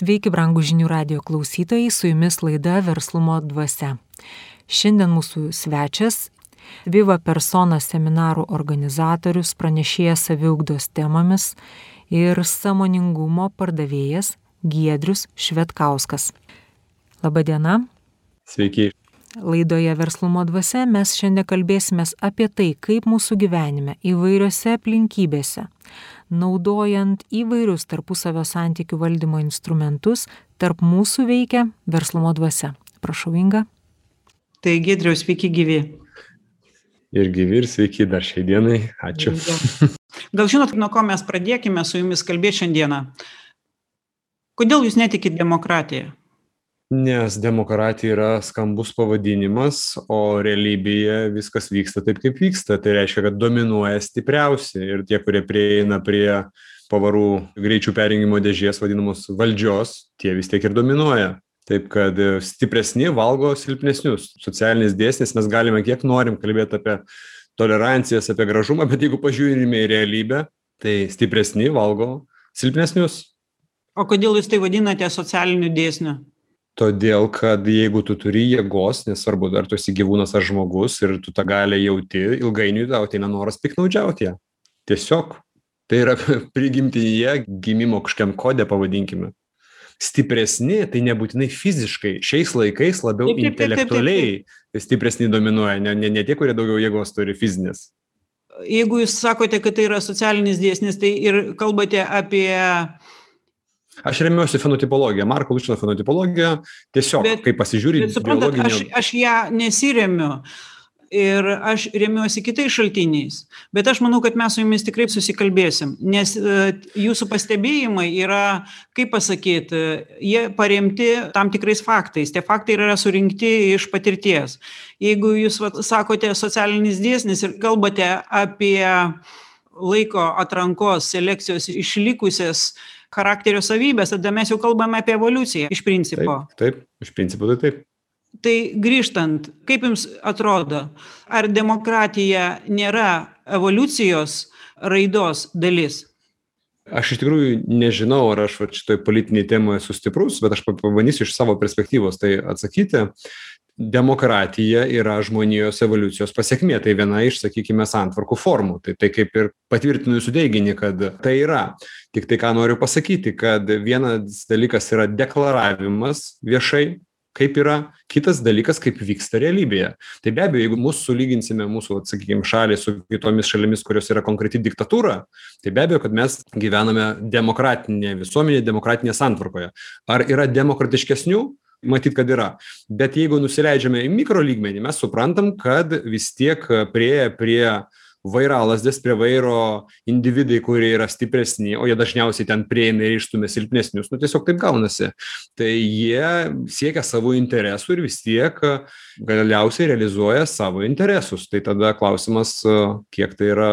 Sveiki, brangų žinių radio klausytojai, su jumis laida Verslumo dvasia. Šiandien mūsų svečias Viva Persona seminarų organizatorius, pranešėjas saviugdos temomis ir samoningumo pardavėjas Giedrius Švetkauskas. Labadiena. Sveiki. Laidoje Verslumo dvasia mes šiandien kalbėsime apie tai, kaip mūsų gyvenime įvairiose aplinkybėse, naudojant įvairius tarpusavio santykių valdymo instrumentus, tarp mūsų veikia Verslumo dvasia. Prašau, Inga. Tai Gedriaus, sveiki gyvi. Ir gyvi, ir sveiki dar šiai dienai. Ačiū. Gal žinot, nuo ko mes pradėkime su jumis kalbėti šiandieną? Kodėl jūs netikit demokratiją? Nes demokratija yra skambus pavadinimas, o realybėje viskas vyksta taip, kaip vyksta. Tai reiškia, kad dominuoja stipriausi ir tie, kurie prieina prie pavarų greičių perjungimo dėžės vadinamos valdžios, tie vis tiek ir dominuoja. Taip kad stipresni valgo silpnesnius. Socialinis dėsnis mes galime kiek norim kalbėti apie tolerancijas, apie gražumą, bet jeigu pažiūrime į realybę, tai stipresni valgo silpnesnius. O kodėl jūs tai vadinate socialiniu dėsniu? Todėl kad jeigu tu turi jėgos nesvarbu ar tu esi gyvūnas ar žmogus ir tu tą galią jauti ilgainiui tau ateina noras piktnaudžiaut ja tiesiog tai yra prigimtyje gimimo kažkokiam kode pavadinkime. Stipresni tai nebūtinai fiziškai šiais laikais labiau Taip, taip, taip, taip, taip, intelektualiai stipresni dominuoja ne ne ne tie kurie daugiau jėgos turi fizinės. Jeigu jūs sakote, kad tai yra socialinis dėsnis, tai ir kalbate apie Aš remiuosi fenotipologija, Marko Lučino fenotipologija, tiesiog, bet, kai pasižiūri, bet suprantat, biologinio... aš, aš ją nesiremiu. Ir aš remiuosi kitais šaltiniais, bet aš manau, kad mes su jumis tikrai susikalbėsim, nes uh, jūsų pastebėjimai yra, kaip pasakyti, jie paremti tam tikrais faktais, tie faktai yra surinkti iš patirties. Jeigu jūs va, sakote socialinis dėsnis ir kalbate apie laiko atrankos, selekcijos išlikusias uh, charakterio savybes tada mes jau kalbame apie evoliuciją iš principo. Taip, taip iš principo tai taip. Tai grįžtant kaip jums atrodo ar demokratija nėra evoliucijos raidos dalis? Aš iš tikrųjų nežinau, ar aš šitoj politiniai temoje esu stiprus, bet aš pabandysiu iš savo perspektyvos tai atsakyti. Demokratija yra žmonijos evoliucijos pasekmė tai viena iš sakykime santvarkų formų. Tai tai kaip ir patvirtinu jūsų teiginį kad tai yra tiktai ką noriu pasakyti kad vienas dalykas yra deklaravimas viešai kaip yra kitas dalykas kaip vyksta realybėje. Tai be abejo jeigu mus sulyginsime mūsų vat sakykim šalį su kitomis šalimis kurios yra konkreti diktatūra tai be abejo kad mes gyvename demokratinėje visuomenėje demokratinėje santvarkoje. Ar yra demokratiškesnių? Matyt kad yra. Bet jeigu nusileidžiame į mikro lygmenį mes suprantam kad vis tiek priėję prie vairalazdės prie vairo individai kurie yra stipresni o jie dažniausiai ten prieina ir išstumia silpnesnius. Nu tiesiog taip gaunasi. Tai jie siekia savo interesų ir vis tiek galiausiai realizuoja savo interesus. Tai tada klausimas kiek tai yra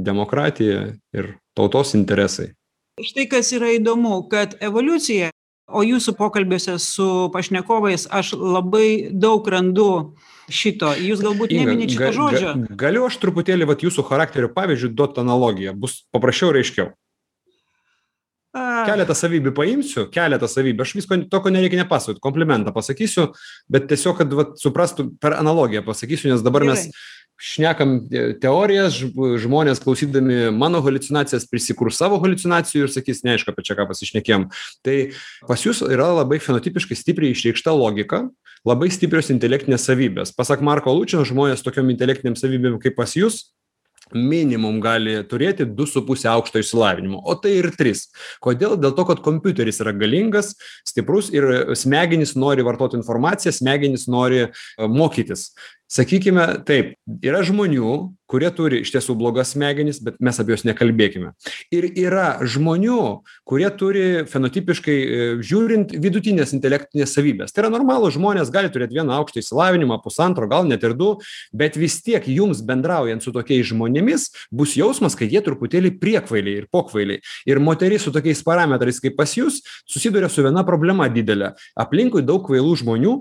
demokratija ir tautos interesai. Štai kas yra įdomu kad evoliucija o jūsų pokalbiuose su pašnekovais aš labai daug randu šito. Jūs galbūt neminit šito žodžio ga, galiu aš truputėlį vat jūsų charakterio pavyzdžiui duot analogiją? Bus paprasčiau ir aiškiau. Keletą savybių paimsiu keletą savybių. Aš visko to ko nereikia nepasakot. Komplimentą pasakysiu bet tiesiog kad vat suprastų per analogiją pasakysiu nes dabar mes šnekam teorijas žmonės klausydami mano haliucinacijas prisikurs savo haliucinacijų ir sakys neaišku apie čia ką pasišnekėjom. Tai pas jus yra labai fenotipiškai stipriai išreikšta logika labai stiprios intelektinės savybės. Pasak marko lučino žmonės tokiom intelektinėm savybėm kaip pas jus minimum gali turėti du su puse aukšto išsilavinimo o tai ir tris. Kodėl? Dėl to kad kompiuteris yra galingas stiprus ir smegenys nori vartot informaciją smegenys nori mokytis sakykime taip yra žmonių kurie turi iš tiesų blogas smegenis bet mes apie juos nekalbėkime. Ir yra žmonių kurie turi fenotipiškai žiūrint vidutines intelektines savybes tai yra normalūs žmonės gali turėt vieną aukštą išsilavinimą pusantro gal net ir du bet vis tiek jums bendraujant su tokiais žmonėmis bus jausmas kad jie truputėlį priekvailiai ir pokvailiai. Ir moteris su tokiais parametrais kaip pas jus susiduria su viena problema didele aplinkui daug kvailų žmonių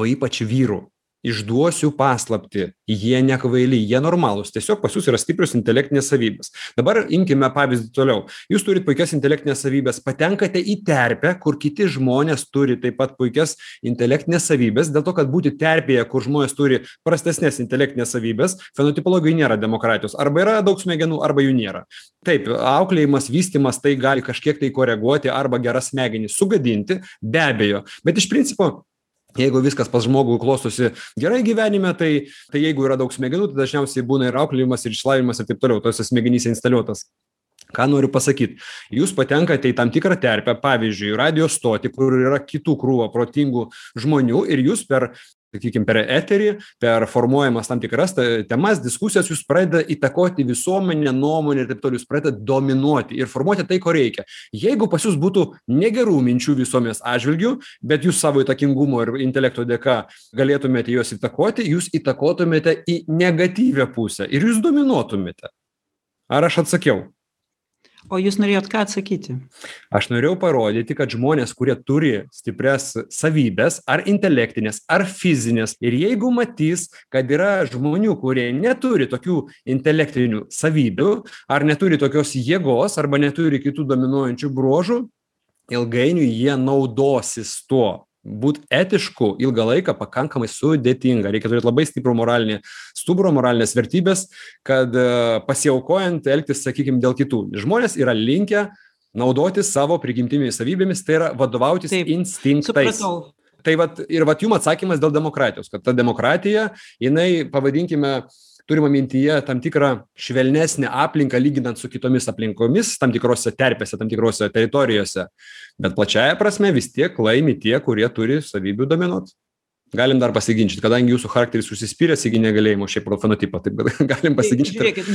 o ypač vyrų išduosiu paslaptį. Jie nekvaili jie normalūs. Tiesiog pas jus yra stiprios intelektinės savybės. Dabar imkime pavyzdį toliau. Jūs turit puikias intelektines savybes patenkate į terpę kur kiti žmonės turi taip pat puikias intelektines savybes dėl to kad būti terpėje kur žmonės turi prastesnes intelektines savybes fenotipologijoj nėra demokratijos. Arba yra daug smegenų arba jų nėra. Taip auklėjimas vystymas tai gali kažkiek tai koreguoti arba geras smegenis sugadinti be abejo. Bet iš principo jeigu viskas pas žmogų klostosi gerai gyvenime tai tai jeigu yra daug smegenų tai dažniausiai būna ir auklėjimas ir išlavinimas ir taip toliau. Tose smegenyse instaliuotas. Ką noriu pasakyt? Jūs patenkate į tam tikrą terpę pavyzdžiui radijo stotį kur yra kitų krūva protingų žmonių ir jūs per sakykim per eterį per formuojamas tam tikras temas diskusijas jūs pradedat įtakoti visuomenę nuomonę ir taip toliau jūs pradedat dominuoti ir formuoti tai ko reikia. Jeigu pas jus būtų negerų minčių visuomenės atžvilgiu bet jūs savo įtakingumo ir intelekto dėka galėtumėte juos įtakoti jūs įtakotumėte į negatyvią pusę ir jūs dominuotumėte. Ar aš atsakiau o jūs norėjot ką atsakyti? Aš norėjau parodyti kad žmonės kurie turi stiprias savybes ar intelektines ar fizines ir jeigu matys kad yra žmonių kurie neturi tokių intelektinių savybių ar neturi tokios jėgos arba neturi kitų dominuojančių bruožų ilgainiui jie naudosis tuo būt etišku ilgą laiką pakankamai sudėtinga. Reikia turėt labai stiprų moralinį stuburą moralines vertybes kad e, pasiaukojant elgtis sakykim dėl kitų. Žmonės yra linkę naudotis savo prigimtinėmis savybėmis tai yra vadovautis instinktais. Tai vat ir vat jum atsakymas dėl demokratijos kad ta demokratija jinai pavadinkime turima mintyje tam tikrą švelnesnę aplinką lyginant su kitomis aplinkomis tam tikrose terpėse tam tikrose teritorijose. Bet plačiąja prasme vis tiek laimi tie kurie turi savybių dominuot galim dar pasiginčyt kadangi jūsų charakteris užsispyręs iki negalėjimo šiaip pagal fenotipą taip kad galim pasiginčyt. žiūrėkit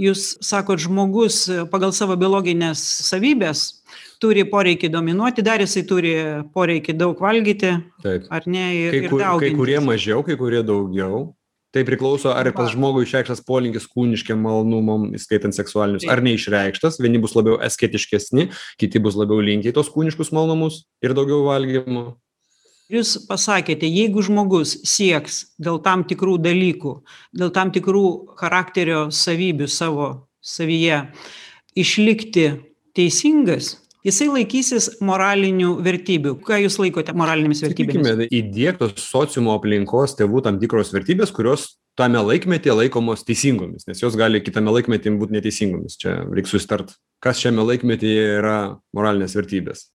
jūs sakot žmogus pagal savo biologines savybes turi poreikį dominuoti dar jisai turi poreikį daug valgyti taip. ar ne ir, kai, ir kur, kai daugintis. kurie mažiau kai kurie daugiau tai priklauso ar pas žmogų išreikštas polinkis kūniškiem malonumam įskaitant seksualinius ar neišreikštas. Vieni bus labiau asketiškesni kiti bus labiau linkę į tuos kūniškus malonumus ir daugiau valgymo. Jūs pasakėte jeigu žmogus sieks dėl tam tikrų dalykų dėl tam tikrų charakterio savybių savo savyje išlikti teisingas jisai laikysis moralinių vertybių. Ką jūs laikote moralinėmis vertybėmis? Įdiegtos sociumo aplinkos tėvų tam tikros vertybės kurios tame laikmetyje laikomos teisingomis nes jos gali kitame laikmety būt neteisingomis. Čia reik susitart kas šiame laikmetyje yra moralinės vertybės.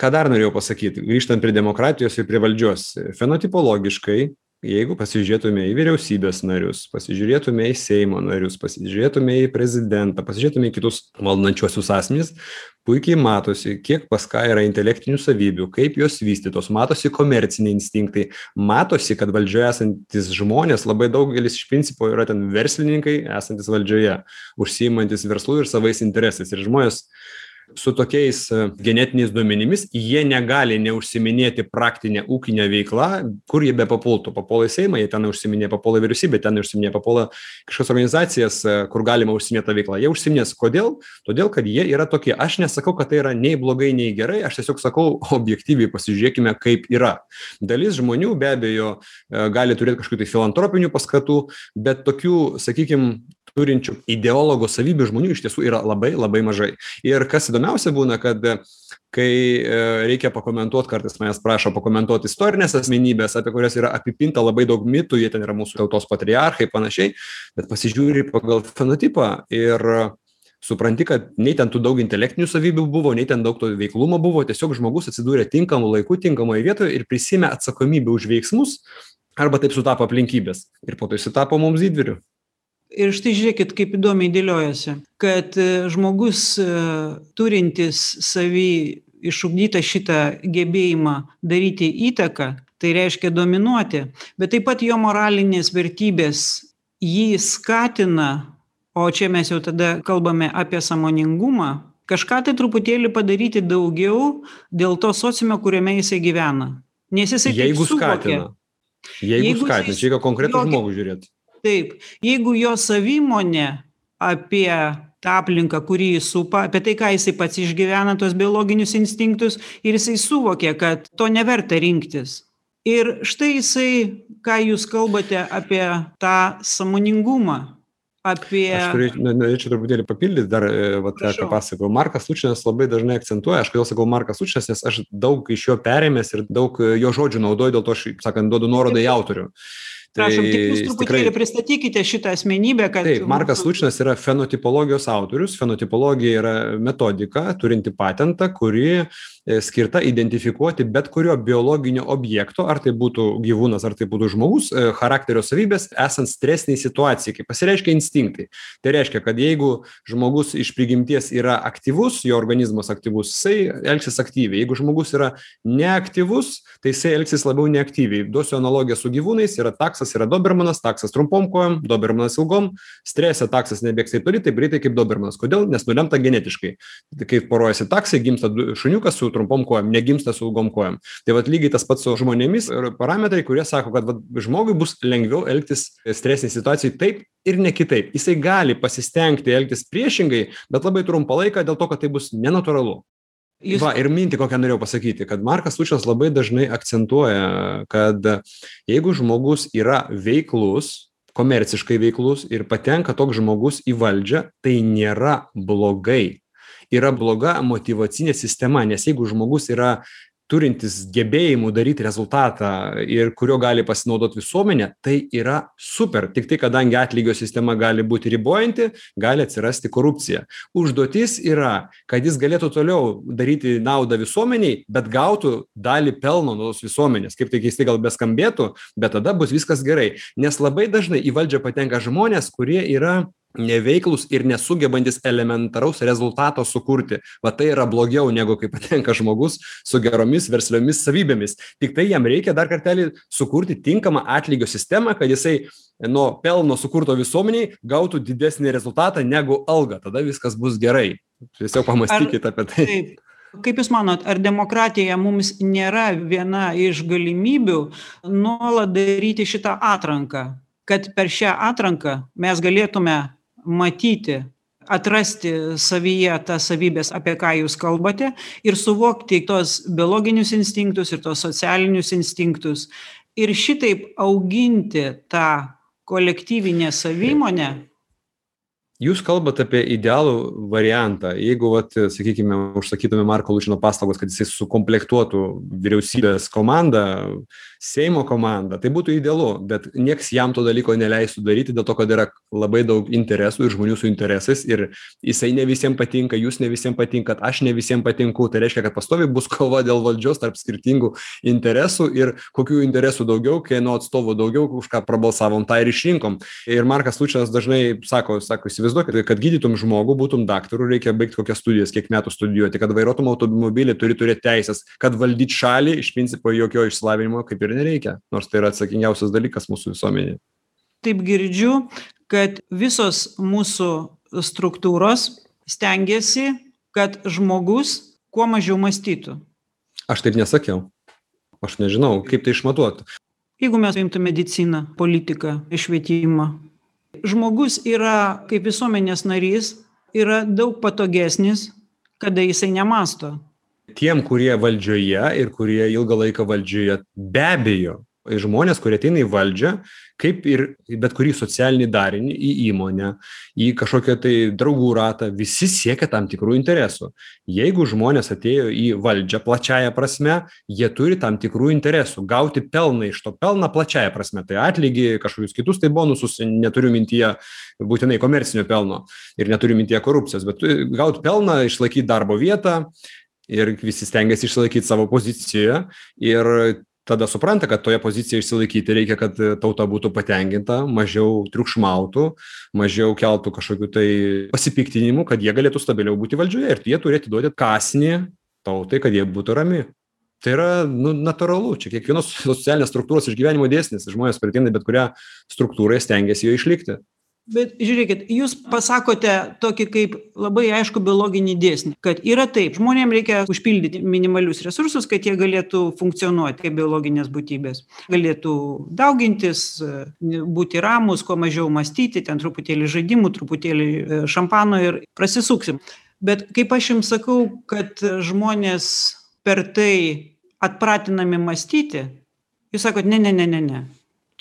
Ką dar norėjau pasakyt grįžtant prie demokratijos ir prie valdžios. Fenotipologiškai jeigu pasižiūrėtume į vyriausybės narius pasižiūrėtume į seimo narius pasižiūrėtume į prezidentą pasižiūrėtume į kitus valdančiuosius asmenis puikiai matosi kiek pas ką yra intelektinių savybių kaip jos vystytos matosi komerciniai instinktai matosi kad valdžioje esantys žmonės labai daugelis iš principo yra ten verslininkai esantys valdžioje užsiimantys verslu ir savais interesais. Ir žmonės su tokiais genetiniais duomenimis jie negali neužsiiminėti praktine ūkine veikla kur jie bepapultų papuola į seimą jie ten užsiiminėja papuola į vyriausybę ten užsiiminėja papuola kažkokias organizacijas kur galima užsiiminėt ta veikla jie užsiiminės. Kodėl? Todėl kad jie yra tokie. Aš nesakau kad tai yra nei blogai nei gerai. Aš tiesiog sakau objektyviai pasižiūrėkime kaip yra. Dalis žmonių be abejo gali turėt kažkokių tai filantropinių paskatų bet tokių sakykim turinčių ideologo savybių žmonių iš tiesų yra labai labai mažai. Ir kas įdomiausia būna kad kai reikia pakomentuot kartais manęs prašo pakomentuot istorines asmenybes apie kurias yra apipinta labai daug mitų jie ten yra mūsų tautos patriarchai panašiai bet pasižiūri pagal fenotipą ir supranti kad nei ten tų daug intelektinių savybių buvo nei ten daug to veiklumo buvo tiesiog žmogus atsidūrė tinkamu laiku tinkamoj vietoj ir prisiėmė atsakomybę už veiksmus arba taip sutapo aplinkybės. Ir po to jisai tapo mums didvyriu ir štai žiūrėkit kaip įdomiai dėliojasi kad žmogus turintis savy išugdytą šitą gebėjimą daryti įtaką tai reiškia dominuoti bet taip pat jo moralinės vertybės jį skatina o čia mes jau tada kalbame apie sąmoningumą kažką tai truputėlį padaryti daugiau dėl to sociume kuriame jisai gyvena. Nes jisai jeigu skatina. Jeigu Jeigu skatina. čia reikia konkretų žmogų žiūrėt taip. Jeigu jo savimonė apie tą aplinką kuri jį supa apie tai ką jisai pats išgyvena tuos biologinius instinktus ir jisai suvokia kad to neverta rinktis. Ir štai jisai ką jūs kalbate apie tą sąmoningumą apie aš turėč no norėčiau truputėlį papildyt dar vat ką pasakojau markas slušninas labai dažnai akcentuoja aš kodėl sakau markas slušninas nes aš daug iš jo perėmęs ir daug jo žodžių naudoju dėl to aš sakant duodu nuorodą į autorių Prašom, tik jūs truputėlį tikrai... pristatykite šitą asmenybę, kad... Taip, Markas Lučinas yra fenotipologijos autorius. Fenotipologija yra metodika, turinti patentą, kuri E, skirta identifikuoti bet kurio biologinio objekto ar tai būtų gyvūnas ar tai būtų žmogus e, charakterio savybes esant stresinei situacijai. Kai pasireiškia instinktai tai reiškia kad jeigu žmogus iš prigimties yra aktyvus jo organizmas aktyvus jisai elgsis aktyviai. Jeigu žmogus yra neaktyvus tai jisai elgsis labiau neaktyviai. Duosiu analogiją su gyvūnais yra taksas yra dobermanas taksas trumpom kojom dobermanas ilgom. Strese taksas nebėgs taip toli taip greitai kaip dobermanas. Kodėl? Nes nulemta genetiškai. Kai poruojasi taksai gimsta šuniukas su trumpom kojom negimsta su ilgom kojom. Tai vat lygiai tas pats su žmonėmis ir parametrai kurie sako kad vat žmogui bus lengviau elgtis stresinėj situacijoj taip ir ne kitaip. Jisai gali pasistengti elgtis priešingai bet labai trumpą laiką dėl to kad tai bus nenatūralu Jūs... Va, ir mintį kokią norėjau pasakyti, kad Markas Lučias labai dažnai akcentuoja, kad jeigu žmogus yra veiklus, komerciškai veiklus ir patenka toks žmogus į valdžią, tai nėra blogai. Yra bloga motyvacinė sistema nes jeigu žmogus yra turintis gebėjimų daryt rezultatą ir kuriuo gali pasinaudot visuomenė tai yra super. Tiktai kadangi atlygio sistema gali būti ribojanti gali atsirasti korupcija. Užduotis yra kad jis galėtų toliau daryti naudą visuomenei bet gautų dalį pelno nuo tos visuomenės. Kaip tai keistai gal beskambėtų bet tada bus viskas gerai. Nes labai dažnai į valdžią patenka žmonės kurie yra neveiklūs ir nesugebantys elementaraus rezultato sukurti. Va tai yra blogiau negu kai patenka žmogus su geromis versliomis savybėmis. Tiktai jam reikia dar kartelį sukurti tinkamą atlygio sistemą kad jisai nuo pelno sukurto visuomenei gautų didesnį rezultatą negu algą. Tada viskas bus gerai. Tiesiog pamąstykit apie tai. Taip? Kaip jūs manot ar demokratija mums nėra viena iš galimybių nuolat daryti šitą atranką kad per šią atranką mes galėtume matyti atrasti savyje tas savybes apie ką jūs kalbate ir suvokti tuos biologinius instinktus ir tuos socialinius instinktus. Ir šitaip auginti tą kolektyvinę savimonę jūs kalbat apie idealų variantą. Jeigu vat sakykime užsakytume marko lučino paslaugos kad jisai sukomplektuotų vyriausybės komandą seimo komandą tai būtų idealu bet nieks jam to dalyko neleistų daryti dėl to kad yra labai daug interesų ir žmonių su interesais ir jisai ne visiem patinka jūs ne visiem patinkat aš ne visiem patinku. Tai reiškia kad pastoviai bus kova dėl valdžios tarp skirtingų interesų ir kokių interesų daugiau kieno atstovų daugiau už ką prabalsavom tą ir išrinkom. Ir markas lučinas dažnai sako sako įsivaizduokit kad gydytum žmogų būtum daktaru reikia baigt kokias studijas kiek metų studijuoti kad vairuotum automobilį turi turėt teises kad valdyt šalį iš principo jokio išsilavinimo kaip ir nereikia. Nors tai yra atsakingiausias dalykas mūsų visuomenėj taip girdžiu kad visos mūsų struktūros stengiasi kad žmogus kuo mažiau mąstytų. Aš taip nesakiau. Aš nežinau kaip tai išmatuot jeigu mes paimtume mediciną politiką švietimą žmogus yra kaip visuomenės narys yra daug patogesnis kada jisai nemąsto tiem kurie valdžioje ir kurie ilgą laiką valdžioje be abejo žmonės kurie ateina į valdžią kaip ir bet kurį socialinį darinį į įmonę į kažkokią tai draugų ratą visi siekia tam tikrų interesų. Jeigu žmonės atėjo į valdžią plačiąja prasme jie turi tam tikrų interesų. Gauti pelną iš to pelną plačiąja prasme. Tai atlygį kažkokius kitus tai bonusus neturiu mintyje būtinai komercinio pelno ir neturiu mintyje korupcijos bet gaut pelną išlaikyt darbo vietą ir visi stengiasi išsilaikyt savo pozicijoje ir tada supranta kad toje pozicijoje išsilaikyti reikia kad tauta būtų patenkinta mažiau triukšmautų mažiau keltų kažkokių tai pasipiktinimų kad jie galėtų stabiliau būti valdžioje ir jie turi atiduoti kąsnį tautai kad jie būtų rami. Tai yra nu natūralu. Čia kiekvienos socialinės struktūros išgyvenimo dėsnis. Žmonės į bet kurią struktūrą jie stengiasi joje išlikti bet žiūrėkit jūs pasakote tokį kaip labai aiškų biologinį dėsnį kad yra taip žmonėm reikia užpildyti minimalius resursus kad jie galėtų funkcionuot kaip biologinės būtybės. Galėtų daugintis būti ramūs kuo mažiau mąstyti ten truputėlį žaidimų truputėlį e, šampano ir prasisuksim. Bet kaip aš jums sakau kad žmonės per tai atpratinami mąstyti jūs sakot ne ne ne ne ne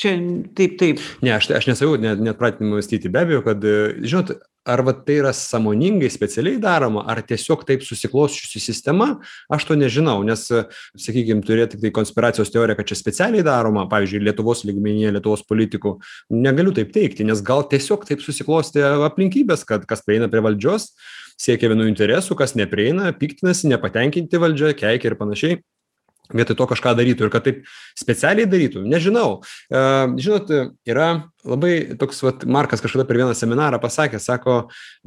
čia taip taip. Ne aš aš nesakau net net pratinimui mąstyti be abejo kad žinot ar vat tai yra sąmoningai specialiai daroma ar tiesiog taip susiklosčiusi sistema aš to nežinau nes sakykim turėt tiktai konspiracijos teoriją kad čia specialiai daroma pavyzdžiui lietuvos lygmenyje lietuvos politikų negaliu taip teigti nes gal tiesiog taip susiklostė aplinkybės kad kas prieina prie valdžios siekia vienų interesų kas neprieina piktinasi nepatenkinti valdžia keikia ir panašiai vietoj to kažką darytų ir kad taip specialiai darytų. Nežinau. A žinot yra labai toks vat markas kažkada per vieną seminarą pasakė sako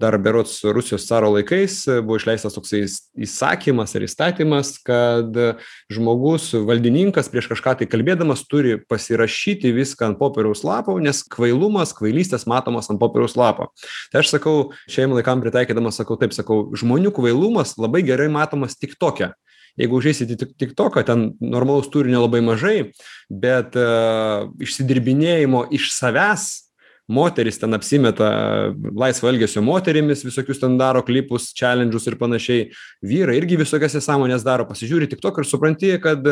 dar berods rusijos caro laikais buvo išleistas toksai įsakymas ar įstatymas kad žmogus valdininkas prieš kažką tai kalbėdamas turi pasirašyti viską ant popieriaus lapo nes kvailumas kvailystės matomos ant popieriaus lapo. Tai aš sakau šiem laikam pritaikydamas sakau taip sakau žmonių kvailumas labai gerai matomas tik toke jeigu užeisit į tik tiktoką ten normalaus turinio labai mažai bet išsidirbinėjimo iš savęs moterys ten apsimeta laisvo elgesio moterimis visokius ten daro klipus čelendžus ir panašiai. Vyrai irgi visokias nesąmones daro. Pasižiūri tiktoką ir supranti kad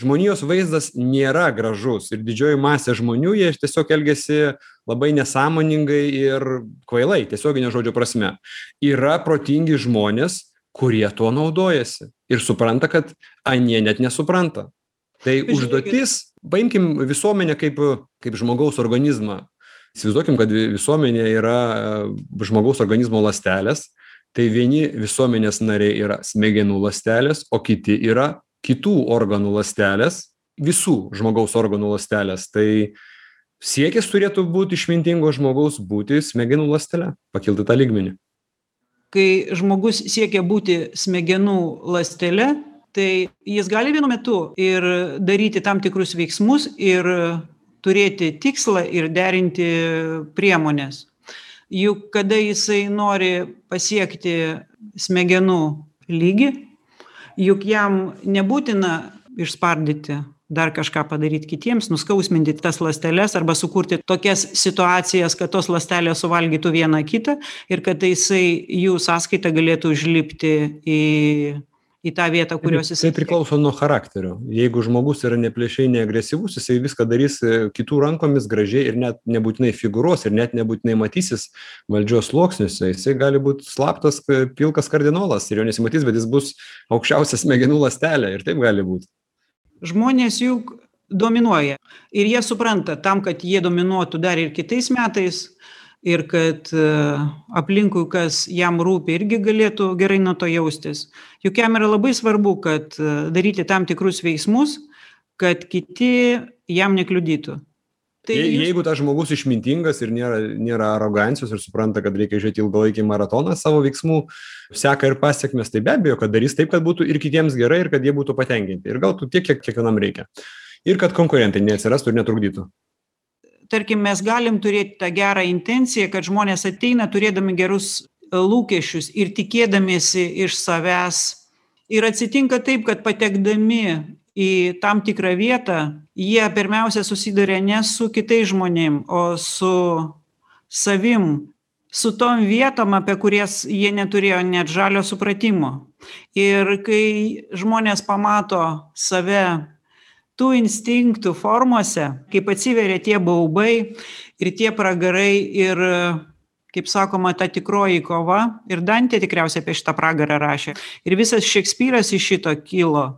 žmonijos vaizdas nėra gražus ir didžioji masė žmonių jie tiesiog elgiasi labai nesąmoningai ir kvailai tiesiogine žodžio prasme. Yra protingi žmonės kurie tuo naudojasi ir supranta kad anie net nesupranta. Tai užduotis paimkim visuomenę kaip kaip žmogaus organizmą. Įsivaizduokim kad visuomenė yra žmogaus organizmo ląstelės tai vieni visuomenės nariai yra smegenų ląstelės o kiti yra kitų organų ląstelės visų žmogaus organų ląstelės. Tai siekis turėtų būt išmintingo žmogaus būti smegenų ląstele pakilt į tą lygmenį kai žmogus siekia būti smegenų ląstele tai jis gali vienu metu ir daryti tam tikrus veiksmus ir turėti tikslą ir derinti priemones juk kada jisai nori pasiekti smegenų lygį juk jam nebūtina išspardyti dar kažką padaryt kitiems nuskausminti tas ląsteles arba sukurti tokias situacijas kad tos ląstelės suvalgytų viena kitą ir kad jisai jų sąskaita galėtų užlipti į į tą vietą kurios jisai tai priklauso nuo charakterio. Jeigu žmogus yra ne plėšriai ne agresyvus jisai viską darys kitų rankomis gražiai ir net nebūtinai figūruos ir net nebūtinai matysis valdžios sluoksniuose. Jisai gali būt slaptas pilkas kardinolas ir jo nesimatys bet jis bus aukščiausia smegenų ląstelė ir taip gali būt žmonės juk dominuoja. Ir jie supranta tam kad jie dominuotų dar ir kitais metais ir kad aplinkui kas jam rūpi irgi galėtų gerai nuo to jaustis. Juk jam yra labai svarbu kad daryti tam tikrus veiksmus kad kiti jam nekliudytų tai jeigu tas žmogus išmintingas ir nėra nėra arogancijos ir supranta kad reikia žiūrėt ilgalaikį maratoną savo veiksmų seką ir pasekmes tai be abejo kad darys taip kad būtų ir kitiems gerai ir kad jie būtų patenkinti. Ir gautų tiek kiek kiekvienam reikia. Ir kad konkurentai neatsirastų ir netrukdytų. Tarkim mes galim turėt tą gerą intenciją kad žmonės ateina turėdami gerus lūkesčius ir tikėdamiesi iš savęs. Ir atsitinka taip kad patekdami į tam tikrą vietą jie pirmiausia susiduria ne su kitais žmonėm o su savim su tom vietom apie kurias jie neturėjo net žalio supratimo. Ir kai žmonės pamato save tų instinktų formose kaip atsiveria tie baubai ir tie pragarai ir kaip sakoma ta tikroji kova ir dantė tikriausiai apie šitą pragarą rašė ir visas šekspyras iš šito kilo